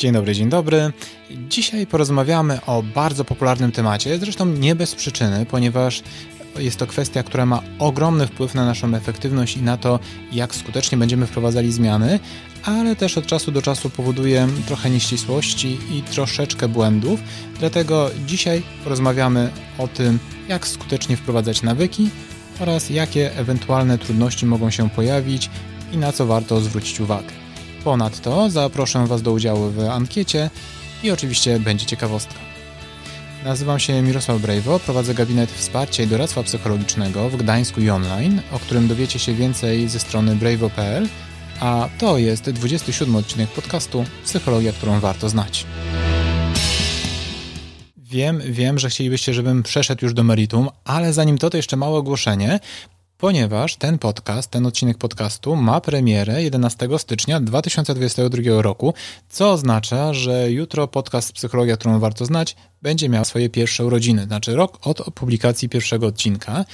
Dzień dobry, dzień dobry. Dzisiaj porozmawiamy o bardzo popularnym temacie, zresztą nie bez przyczyny, ponieważ jest to kwestia, która ma ogromny wpływ na naszą efektywność i na to, jak skutecznie będziemy wprowadzali zmiany, ale też od czasu do czasu powoduje trochę nieścisłości i troszeczkę błędów. Dlatego dzisiaj porozmawiamy o tym, jak skutecznie wprowadzać nawyki oraz jakie ewentualne trudności mogą się pojawić i na co warto zwrócić uwagę. Ponadto zaproszę Was do udziału w ankiecie i oczywiście będzie ciekawostka. Nazywam się Mirosław Brejwo, prowadzę gabinet wsparcia i doradztwa psychologicznego w Gdańsku i online, o którym dowiecie się więcej ze strony brejwo.pl, a to jest 27 odcinek podcastu Psychologia, którą warto znać. Wiem, wiem, że chcielibyście, żebym przeszedł już do meritum, ale zanim to, to jeszcze małe ogłoszenie, ponieważ ten podcast, ten odcinek podcastu ma premierę 11 stycznia 2022 roku, co oznacza, że jutro podcast Psychologia, którą warto znać, będzie miał swoje pierwsze urodziny, znaczy rok od publikacji pierwszego odcinka.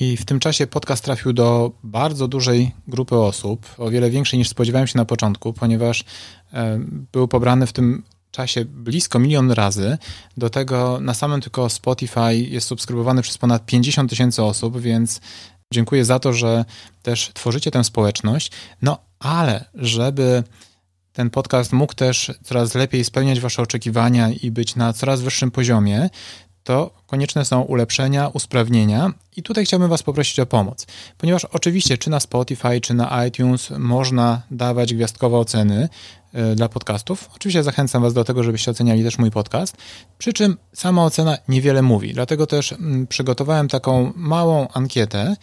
I w tym czasie podcast trafił do bardzo dużej grupy osób, o wiele większej niż spodziewałem się na początku, ponieważ e, był pobrany w tym czasie blisko milion razy. Do tego na samym tylko Spotify jest subskrybowany przez ponad 50 tysięcy osób, więc Dziękuję za to, że też tworzycie tę społeczność. No ale, żeby ten podcast mógł też coraz lepiej spełniać Wasze oczekiwania i być na coraz wyższym poziomie, to konieczne są ulepszenia, usprawnienia i tutaj chciałbym Was poprosić o pomoc, ponieważ oczywiście czy na Spotify, czy na iTunes można dawać gwiazdkowe oceny dla podcastów. Oczywiście zachęcam Was do tego, żebyście oceniali też mój podcast, przy czym sama ocena niewiele mówi, dlatego też mm, przygotowałem taką małą ankietę,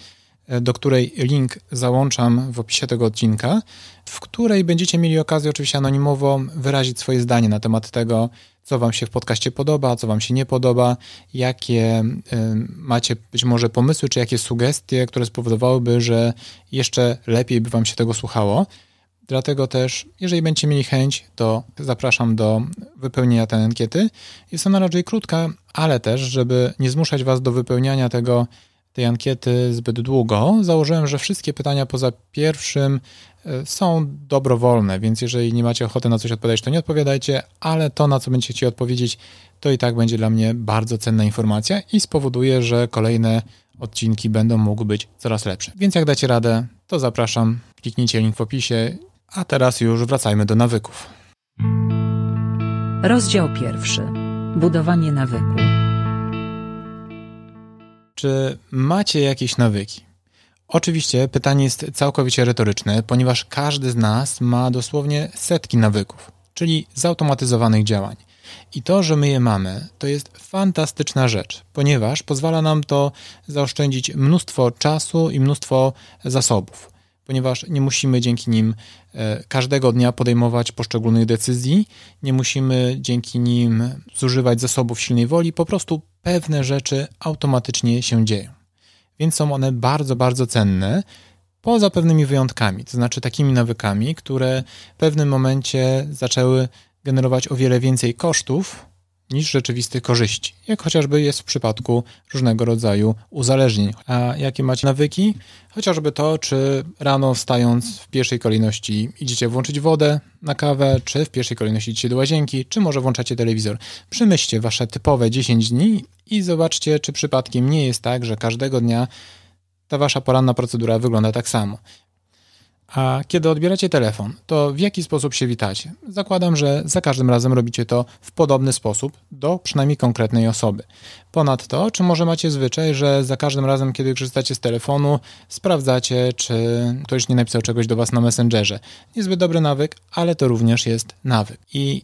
E, do której link załączam w opisie tego odcinka, w której będziecie mieli okazję oczywiście anonimowo wyrazić swoje zdanie na temat tego, co Wam się w podcaście podoba, co Wam się nie podoba, jakie y, macie być może pomysły, czy jakie sugestie, które spowodowałyby, że jeszcze lepiej by Wam się tego słuchało. Dlatego też, jeżeli będziecie mieli chęć, to zapraszam do wypełnienia tej ankiety. Jest ona raczej krótka, ale też, żeby nie zmuszać Was do wypełniania tego tej ankiety zbyt długo. Założyłem, że wszystkie pytania poza pierwszym e, są dobrowolne, więc jeżeli nie macie ochoty na coś odpowiadać, to nie odpowiadajcie, ale to, na co będziecie chcieli odpowiedzieć, to i tak będzie dla mnie bardzo cenna informacja i spowoduje, że kolejne odcinki będą mogły być coraz lepsze. Więc jak dacie radę, to zapraszam, kliknijcie link w opisie, a teraz już wracajmy do nawyków. Rozdział pierwszy. Budowanie nawyku. Czy macie jakieś nawyki? Oczywiście pytanie jest całkowicie retoryczne, ponieważ każdy z nas ma dosłownie setki nawyków, czyli zautomatyzowanych działań. I to, że my je mamy, to jest fantastyczna rzecz, ponieważ pozwala nam to zaoszczędzić mnóstwo czasu i mnóstwo zasobów ponieważ nie musimy dzięki nim e, każdego dnia podejmować poszczególnych decyzji, nie musimy dzięki nim zużywać zasobów silnej woli, po prostu pewne rzeczy automatycznie się dzieją. Więc są one bardzo, bardzo cenne, poza pewnymi wyjątkami, to znaczy takimi nawykami, które w pewnym momencie zaczęły generować o wiele więcej kosztów niż rzeczywistych korzyści, jak chociażby jest w przypadku różnego rodzaju uzależnień. A jakie macie nawyki? Chociażby to, czy rano wstając w pierwszej kolejności idziecie włączyć wodę na kawę, czy w pierwszej kolejności idziecie do łazienki, czy może włączacie telewizor. Przemyślcie wasze typowe 10 dni i zobaczcie, czy przypadkiem nie jest tak, że każdego dnia ta wasza poranna procedura wygląda tak samo. A kiedy odbieracie telefon, to w jaki sposób się witacie? Zakładam, że za każdym razem robicie to w podobny sposób do przynajmniej konkretnej osoby. Ponadto, czy może macie zwyczaj, że za każdym razem, kiedy korzystacie z telefonu, sprawdzacie, czy ktoś nie napisał czegoś do Was na Messengerze? Niezbyt dobry nawyk, ale to również jest nawyk. I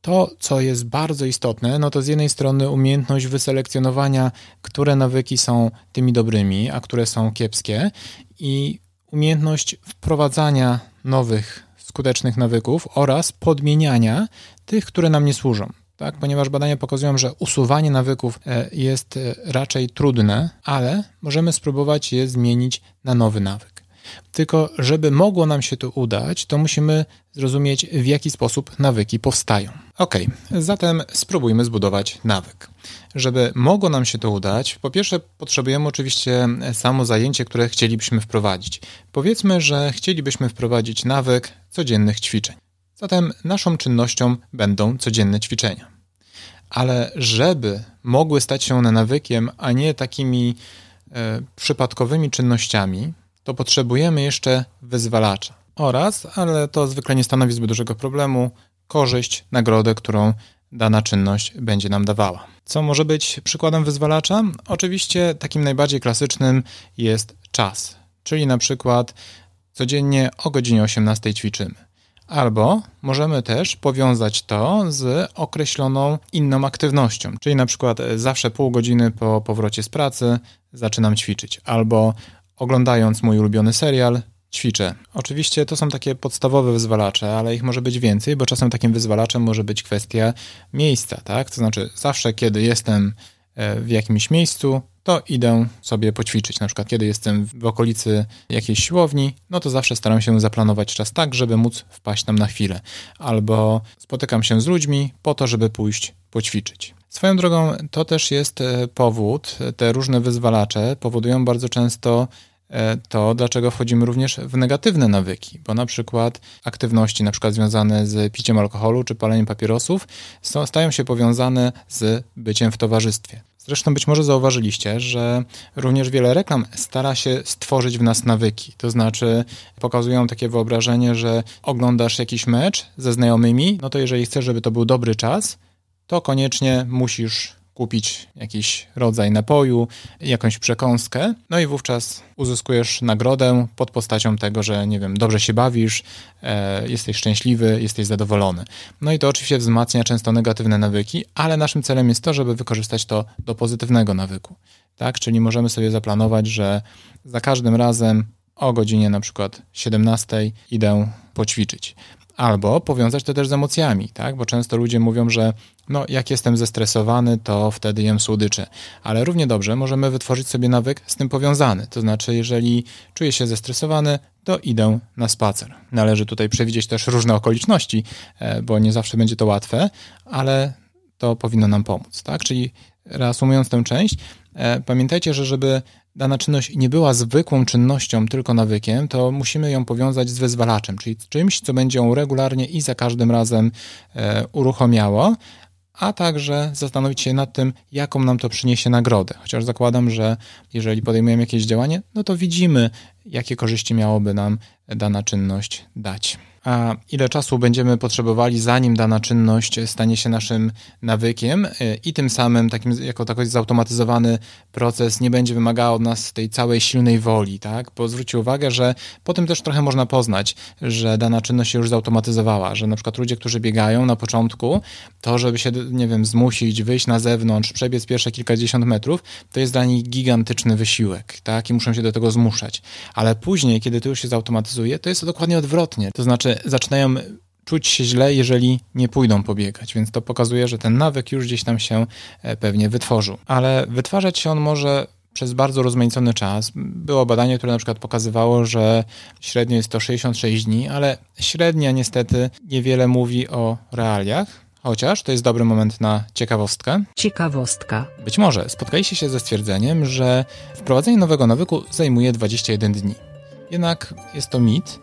to, co jest bardzo istotne, no to z jednej strony umiejętność wyselekcjonowania, które nawyki są tymi dobrymi, a które są kiepskie, i umiejętność wprowadzania nowych, skutecznych nawyków oraz podmieniania tych, które nam nie służą. Tak? Ponieważ badania pokazują, że usuwanie nawyków e, jest e, raczej trudne, ale możemy spróbować je zmienić na nowy nawyk. Tylko, żeby mogło nam się to udać, to musimy zrozumieć, w jaki sposób nawyki powstają. Ok, zatem spróbujmy zbudować nawyk. Żeby mogło nam się to udać, po pierwsze potrzebujemy oczywiście samo zajęcie, które chcielibyśmy wprowadzić. Powiedzmy, że chcielibyśmy wprowadzić nawyk codziennych ćwiczeń. Zatem naszą czynnością będą codzienne ćwiczenia. Ale żeby mogły stać się one nawykiem, a nie takimi e, przypadkowymi czynnościami, to potrzebujemy jeszcze wyzwalacza. Oraz, ale to zwykle nie stanowi zbyt dużego problemu, korzyść, nagrodę, którą dana czynność będzie nam dawała. Co może być przykładem wyzwalacza? Oczywiście takim najbardziej klasycznym jest czas, czyli na przykład codziennie o godzinie 18 ćwiczymy. Albo możemy też powiązać to z określoną inną aktywnością, czyli na przykład zawsze pół godziny po powrocie z pracy zaczynam ćwiczyć, albo oglądając mój ulubiony serial, ćwiczę. Oczywiście to są takie podstawowe wyzwalacze, ale ich może być więcej, bo czasem takim wyzwalaczem może być kwestia miejsca, tak? To znaczy zawsze, kiedy jestem e, w jakimś miejscu, to idę sobie poćwiczyć. Na przykład, kiedy jestem w okolicy jakiejś siłowni, no to zawsze staram się zaplanować czas tak, żeby móc wpaść tam na chwilę. Albo spotykam się z ludźmi po to, żeby pójść poćwiczyć. Swoją drogą, to też jest e, powód, te różne wyzwalacze powodują bardzo często to dlaczego wchodzimy również w negatywne nawyki, bo na przykład aktywności na przykład związane z piciem alkoholu czy paleniem papierosów są, stają się powiązane z byciem w towarzystwie. Zresztą być może zauważyliście, że również wiele reklam stara się stworzyć w nas nawyki. To znaczy pokazują takie wyobrażenie, że oglądasz jakiś mecz ze znajomymi, no to jeżeli chcesz, żeby to był dobry czas, to koniecznie musisz kupić jakiś rodzaj napoju, jakąś przekąskę, no i wówczas uzyskujesz nagrodę pod postacią tego, że nie wiem, dobrze się bawisz, e, jesteś szczęśliwy, jesteś zadowolony. No i to oczywiście wzmacnia często negatywne nawyki, ale naszym celem jest to, żeby wykorzystać to do pozytywnego nawyku. Tak? Czyli możemy sobie zaplanować, że za każdym razem o godzinie na przykład 17 idę poćwiczyć. Albo powiązać to też z emocjami, tak? Bo często ludzie mówią, że no, jak jestem zestresowany, to wtedy jem słodycze. Ale równie dobrze możemy wytworzyć sobie nawyk z tym powiązany. To znaczy, jeżeli czuję się zestresowany, to idę na spacer. Należy tutaj przewidzieć też różne okoliczności, e, bo nie zawsze będzie to łatwe, ale to powinno nam pomóc, tak? Czyli reasumując tę część, e, pamiętajcie, że żeby dana czynność nie była zwykłą czynnością, tylko nawykiem, to musimy ją powiązać z wyzwalaczem, czyli czymś, co będzie ją regularnie i za każdym razem e, a także zastanowić się nad tym, jaką nam to przyniesie nagrodę. Chociaż zakładam, że jeżeli podejmujemy jakieś działanie, no to widzimy, jakie korzyści miałoby nam dana czynność dać a ile czasu będziemy potrzebowali, zanim dana czynność stanie się naszym nawykiem y, i tym samym takim, jako taki zautomatyzowany proces nie będzie wymagał od nas tej całej silnej woli, tak? Bo zwróćcie uwagę, że po tym też trochę można poznać, że dana czynność się już zautomatyzowała, że na przykład ludzie, którzy biegają na początku, to żeby się, nie wiem, zmusić, wyjść na zewnątrz, przebiec pierwsze kilkadziesiąt metrów, to jest dla nich gigantyczny wysiłek, tak? I muszą się do tego zmuszać. Ale później, kiedy to już się zautomatyzuje, to jest to dokładnie odwrotnie. To znaczy zaczynają czuć się źle, jeżeli nie pójdą pobiegać, więc to pokazuje, że ten nawyk już gdzieś tam się e, pewnie wytworzył. Ale wytwarzać się on może przez bardzo rozmaicony czas. Było badanie, które na przykład pokazywało, że średnio jest to 66 dni, ale średnia niestety niewiele mówi o realiach. Chociaż to jest dobry moment na ciekawostkę. Ciekawostka. Być może spotkaliście się ze stwierdzeniem, że wprowadzenie nowego nawyku zajmuje 21 dni. Jednak jest to mit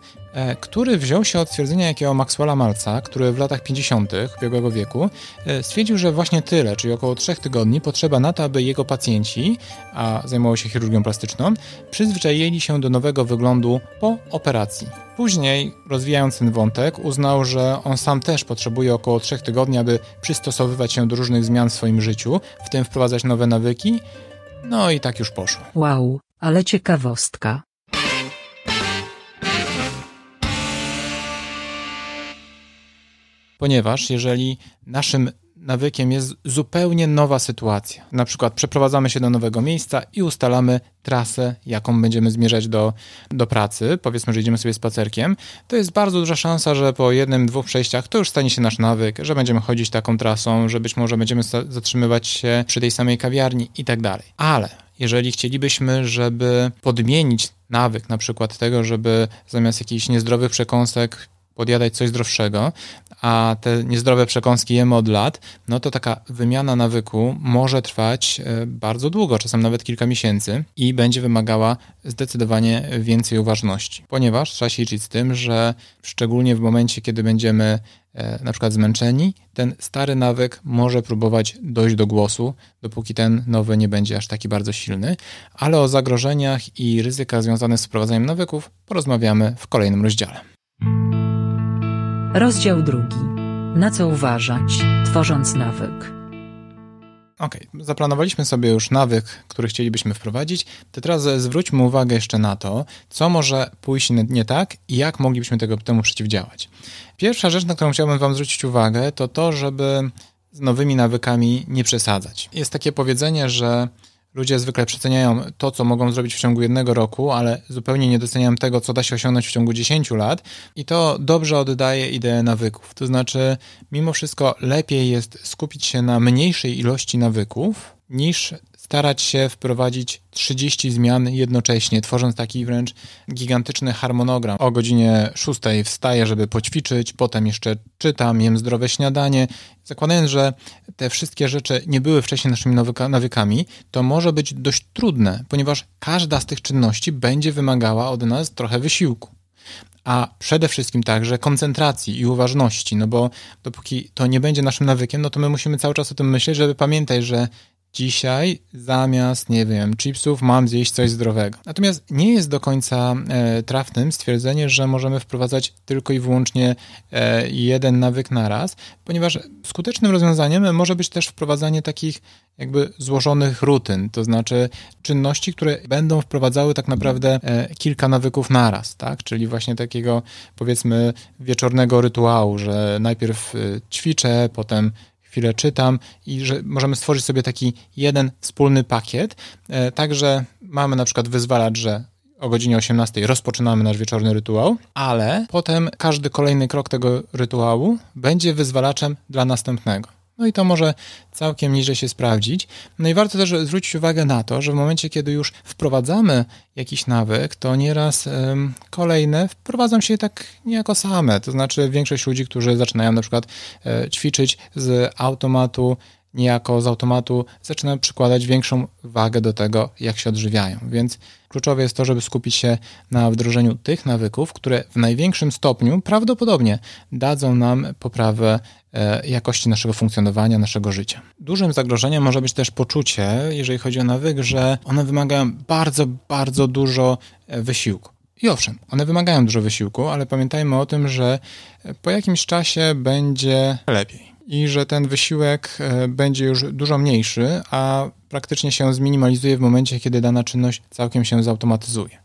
który wziął się od stwierdzenia jakiego Maxwella Malca, który w latach 50. ubiegłego wieku e, stwierdził, że właśnie tyle, czyli około 3 tygodni potrzeba na to, aby jego pacjenci, a zajmował się chirurgią plastyczną, przyzwyczaili się do nowego wyglądu po operacji. Później, rozwijając ten wątek, uznał, że on sam też potrzebuje około 3 tygodni, aby przystosowywać się do różnych zmian w swoim życiu, w tym wprowadzać nowe nawyki. No i tak już poszło. Wow, ale ciekawostka. Ponieważ jeżeli naszym nawykiem jest zupełnie nowa sytuacja, na przykład przeprowadzamy się do nowego miejsca i ustalamy trasę, jaką będziemy zmierzać do, do pracy, powiedzmy, że idziemy sobie spacerkiem, to jest bardzo duża szansa, że po jednym, dwóch przejściach to już stanie się nasz nawyk, że będziemy chodzić taką trasą, że być może będziemy zatrzymywać się przy tej samej kawiarni i tak dalej. Ale jeżeli chcielibyśmy, żeby podmienić nawyk, na przykład tego, żeby zamiast jakichś niezdrowych przekąsek podjadać coś zdrowszego, a te niezdrowe przekąski jemy od lat, no to taka wymiana nawyku może trwać e, bardzo długo, czasem nawet kilka miesięcy i będzie wymagała zdecydowanie więcej uważności, ponieważ trzeba się liczyć z tym, że szczególnie w momencie, kiedy będziemy e, na przykład zmęczeni, ten stary nawyk może próbować dojść do głosu, dopóki ten nowy nie będzie aż taki bardzo silny, ale o zagrożeniach i ryzykach związanych z wprowadzaniem nawyków porozmawiamy w kolejnym rozdziale. Rozdział drugi. Na co uważać, tworząc nawyk? Ok, zaplanowaliśmy sobie już nawyk, który chcielibyśmy wprowadzić, to teraz zwróćmy uwagę jeszcze na to, co może pójść nie tak i jak moglibyśmy tego, temu przeciwdziałać. Pierwsza rzecz, na którą chciałbym Wam zwrócić uwagę, to to, żeby z nowymi nawykami nie przesadzać. Jest takie powiedzenie, że Ludzie zwykle przeceniają to, co mogą zrobić w ciągu jednego roku, ale zupełnie nie doceniają tego, co da się osiągnąć w ciągu 10 lat, i to dobrze oddaje ideę nawyków. To znaczy, mimo wszystko lepiej jest skupić się na mniejszej ilości nawyków, niż starać się wprowadzić 30 zmian jednocześnie, tworząc taki wręcz gigantyczny harmonogram. O godzinie 6 wstaję, żeby poćwiczyć, potem jeszcze czytam, jem zdrowe śniadanie. Zakładając, że te wszystkie rzeczy nie były wcześniej naszymi nawykami, to może być dość trudne, ponieważ każda z tych czynności będzie wymagała od nas trochę wysiłku a przede wszystkim także koncentracji i uważności, no bo dopóki to nie będzie naszym nawykiem, no to my musimy cały czas o tym myśleć, żeby pamiętać, że dzisiaj zamiast, nie wiem, chipsów mam zjeść coś zdrowego. Natomiast nie jest do końca e, trafnym stwierdzenie, że możemy wprowadzać tylko i wyłącznie e, jeden nawyk na raz, ponieważ skutecznym rozwiązaniem może być też wprowadzanie takich jakby złożonych rutyn, to znaczy czynności, które będą wprowadzały tak naprawdę e, kilka nawyków naraz, tak? Czyli właśnie takiego powiedzmy wieczornego rytuału, że najpierw e, ćwiczę, potem chwilę czytam i że możemy stworzyć sobie taki jeden wspólny pakiet. E, także mamy na przykład wyzwalacz, że o godzinie 18 rozpoczynamy nasz wieczorny rytuał, ale potem każdy kolejny krok tego rytuału będzie wyzwalaczem dla następnego. No i to może całkiem niżej się sprawdzić. No i warto też zwrócić uwagę na to, że w momencie, kiedy już wprowadzamy jakiś nawyk, to nieraz ym, kolejne wprowadzą się tak niejako same. To znaczy większość ludzi, którzy zaczynają na przykład y, ćwiczyć z automatu, niejako z automatu zaczynają przykładać większą wagę do tego, jak się odżywiają. Więc kluczowe jest to, żeby skupić się na wdrożeniu tych nawyków, które w największym stopniu prawdopodobnie dadzą nam poprawę e, jakości naszego funkcjonowania, naszego życia. Dużym zagrożeniem może być też poczucie, jeżeli chodzi o nawyk, że one wymagają bardzo, bardzo dużo e, wysiłku. I owszem, one wymagają dużo wysiłku, ale pamiętajmy o tym, że po jakimś czasie będzie lepiej i że ten wysiłek e, będzie już dużo mniejszy, a praktycznie się zminimalizuje w momencie, kiedy dana czynność całkiem się zautomatyzuje.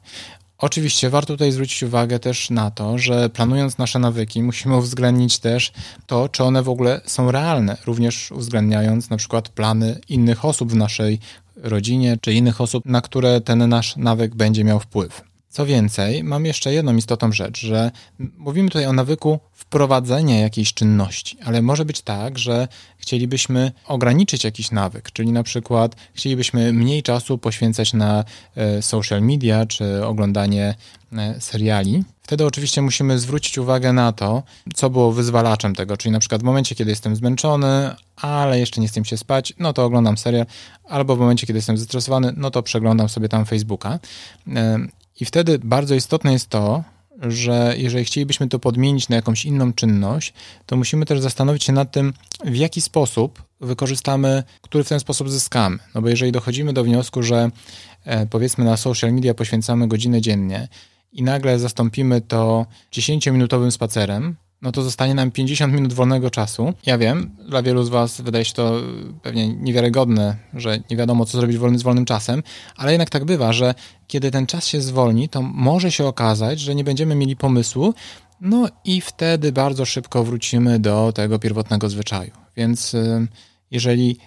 Oczywiście warto tutaj zwrócić uwagę też na to, że planując nasze nawyki, musimy uwzględnić też to, czy one w ogóle są realne, również uwzględniając na przykład plany innych osób w naszej rodzinie, czy innych osób, na które ten nasz nawyk będzie miał wpływ. Co więcej, mam jeszcze jedną istotną rzecz, że mówimy tutaj o nawyku wprowadzenia jakiejś czynności, ale może być tak, że chcielibyśmy ograniczyć jakiś nawyk, czyli na przykład chcielibyśmy mniej czasu poświęcać na e, social media czy oglądanie e, seriali. Wtedy oczywiście musimy zwrócić uwagę na to, co było wyzwalaczem tego, czyli na przykład w momencie, kiedy jestem zmęczony, ale jeszcze nie chcę się spać, no to oglądam serial, albo w momencie, kiedy jestem zestresowany, no to przeglądam sobie tam Facebooka. I wtedy bardzo istotne jest to, że jeżeli chcielibyśmy to podmienić na jakąś inną czynność, to musimy też zastanowić się nad tym, w jaki sposób wykorzystamy, który w ten sposób zyskamy. No bo jeżeli dochodzimy do wniosku, że e, powiedzmy na social media poświęcamy godzinę dziennie i nagle zastąpimy to 10-minutowym spacerem, no to zostanie nam 50 minut wolnego czasu. Ja wiem, dla wielu z Was wydaje się to pewnie niewiarygodne, że nie wiadomo, co zrobić wolny z wolnym czasem, ale jednak tak bywa, że kiedy ten czas się zwolni, to może się okazać, że nie będziemy mieli pomysłu, no i wtedy bardzo szybko wrócimy do tego pierwotnego zwyczaju. Więc y, jeżeli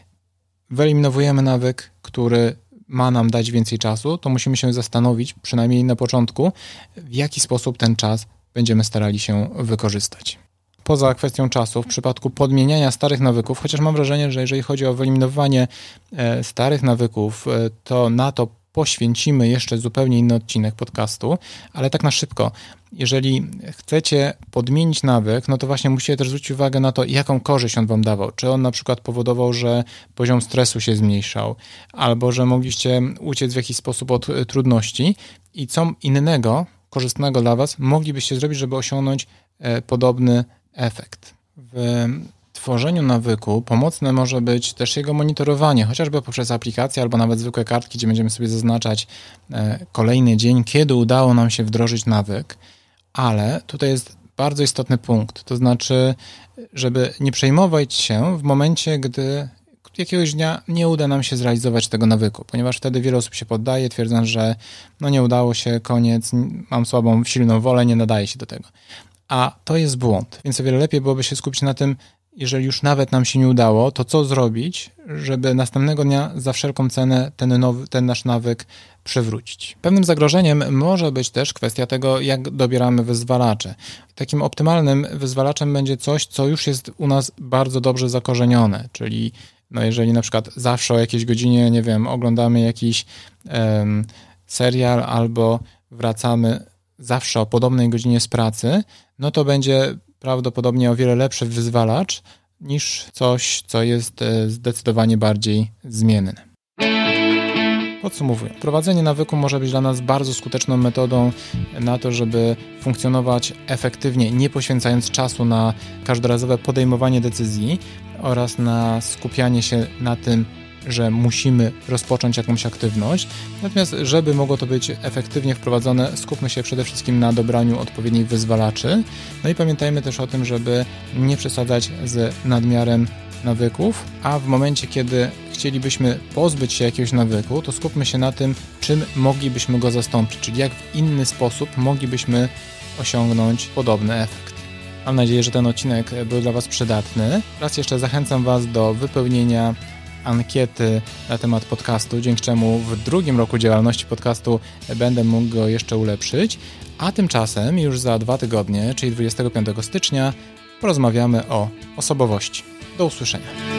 wyeliminowujemy nawyk, który ma nam dać więcej czasu, to musimy się zastanowić, przynajmniej na początku, w jaki sposób ten czas będziemy starali się wykorzystać. Poza kwestią czasu, w przypadku podmieniania starych nawyków, chociaż mam wrażenie, że jeżeli chodzi o wyeliminowanie e, starych nawyków, e, to na to poświęcimy jeszcze zupełnie inny odcinek podcastu, ale tak na szybko. Jeżeli chcecie podmienić nawyk, no to właśnie musicie też zwrócić uwagę na to, jaką korzyść on wam dawał. Czy on na przykład powodował, że poziom stresu się zmniejszał, albo że mogliście uciec w jakiś sposób od trudności i co innego, korzystnego dla was moglibyście zrobić, żeby osiągnąć e, podobny efekt. W tworzeniu nawyku pomocne może być też jego monitorowanie, chociażby poprzez aplikacje albo nawet zwykłe kartki, gdzie będziemy sobie zaznaczać e, kolejny dzień, kiedy udało nam się wdrożyć nawyk, ale tutaj jest bardzo istotny punkt, to znaczy, żeby nie przejmować się w momencie, gdy jakiegoś dnia nie uda nam się zrealizować tego nawyku, ponieważ wtedy wiele osób się poddaje, twierdząc, że no nie udało się, koniec, mam słabą, silną wolę, nie nadaje się do tego. A to jest błąd, więc o wiele lepiej byłoby się skupić na tym, jeżeli już nawet nam się nie udało, to co zrobić, żeby następnego dnia za wszelką cenę ten, nowy, ten nasz nawyk przywrócić. Pewnym zagrożeniem może być też kwestia tego, jak dobieramy wyzwalacze. Takim optymalnym wyzwalaczem będzie coś, co już jest u nas bardzo dobrze zakorzenione, czyli no jeżeli na przykład zawsze o jakiejś godzinie, nie wiem, oglądamy jakiś um, serial albo wracamy zawsze o podobnej godzinie z pracy, no to będzie prawdopodobnie o wiele lepszy wyzwalacz niż coś, co jest e, zdecydowanie bardziej zmienne. Podsumowując, prowadzenie nawyku może być dla nas bardzo skuteczną metodą na to, żeby funkcjonować efektywnie, nie poświęcając czasu na każdorazowe podejmowanie decyzji oraz na skupianie się na tym, że musimy rozpocząć jakąś aktywność. Natomiast, żeby mogło to być efektywnie wprowadzone, skupmy się przede wszystkim na dobraniu odpowiednich wyzwalaczy. No i pamiętajmy też o tym, żeby nie przesadzać z nadmiarem nawyków, a w momencie, kiedy chcielibyśmy pozbyć się jakiegoś nawyku, to skupmy się na tym, czym moglibyśmy go zastąpić, czyli jak w inny sposób moglibyśmy osiągnąć podobny efekt. Mam nadzieję, że ten odcinek był dla Was przydatny. Raz jeszcze zachęcam Was do wypełnienia ankiety na temat podcastu, dzięki czemu w drugim roku działalności podcastu będę mógł go jeszcze ulepszyć. A tymczasem już za dwa tygodnie, czyli 25 stycznia, porozmawiamy o osobowości. Do usłyszenia.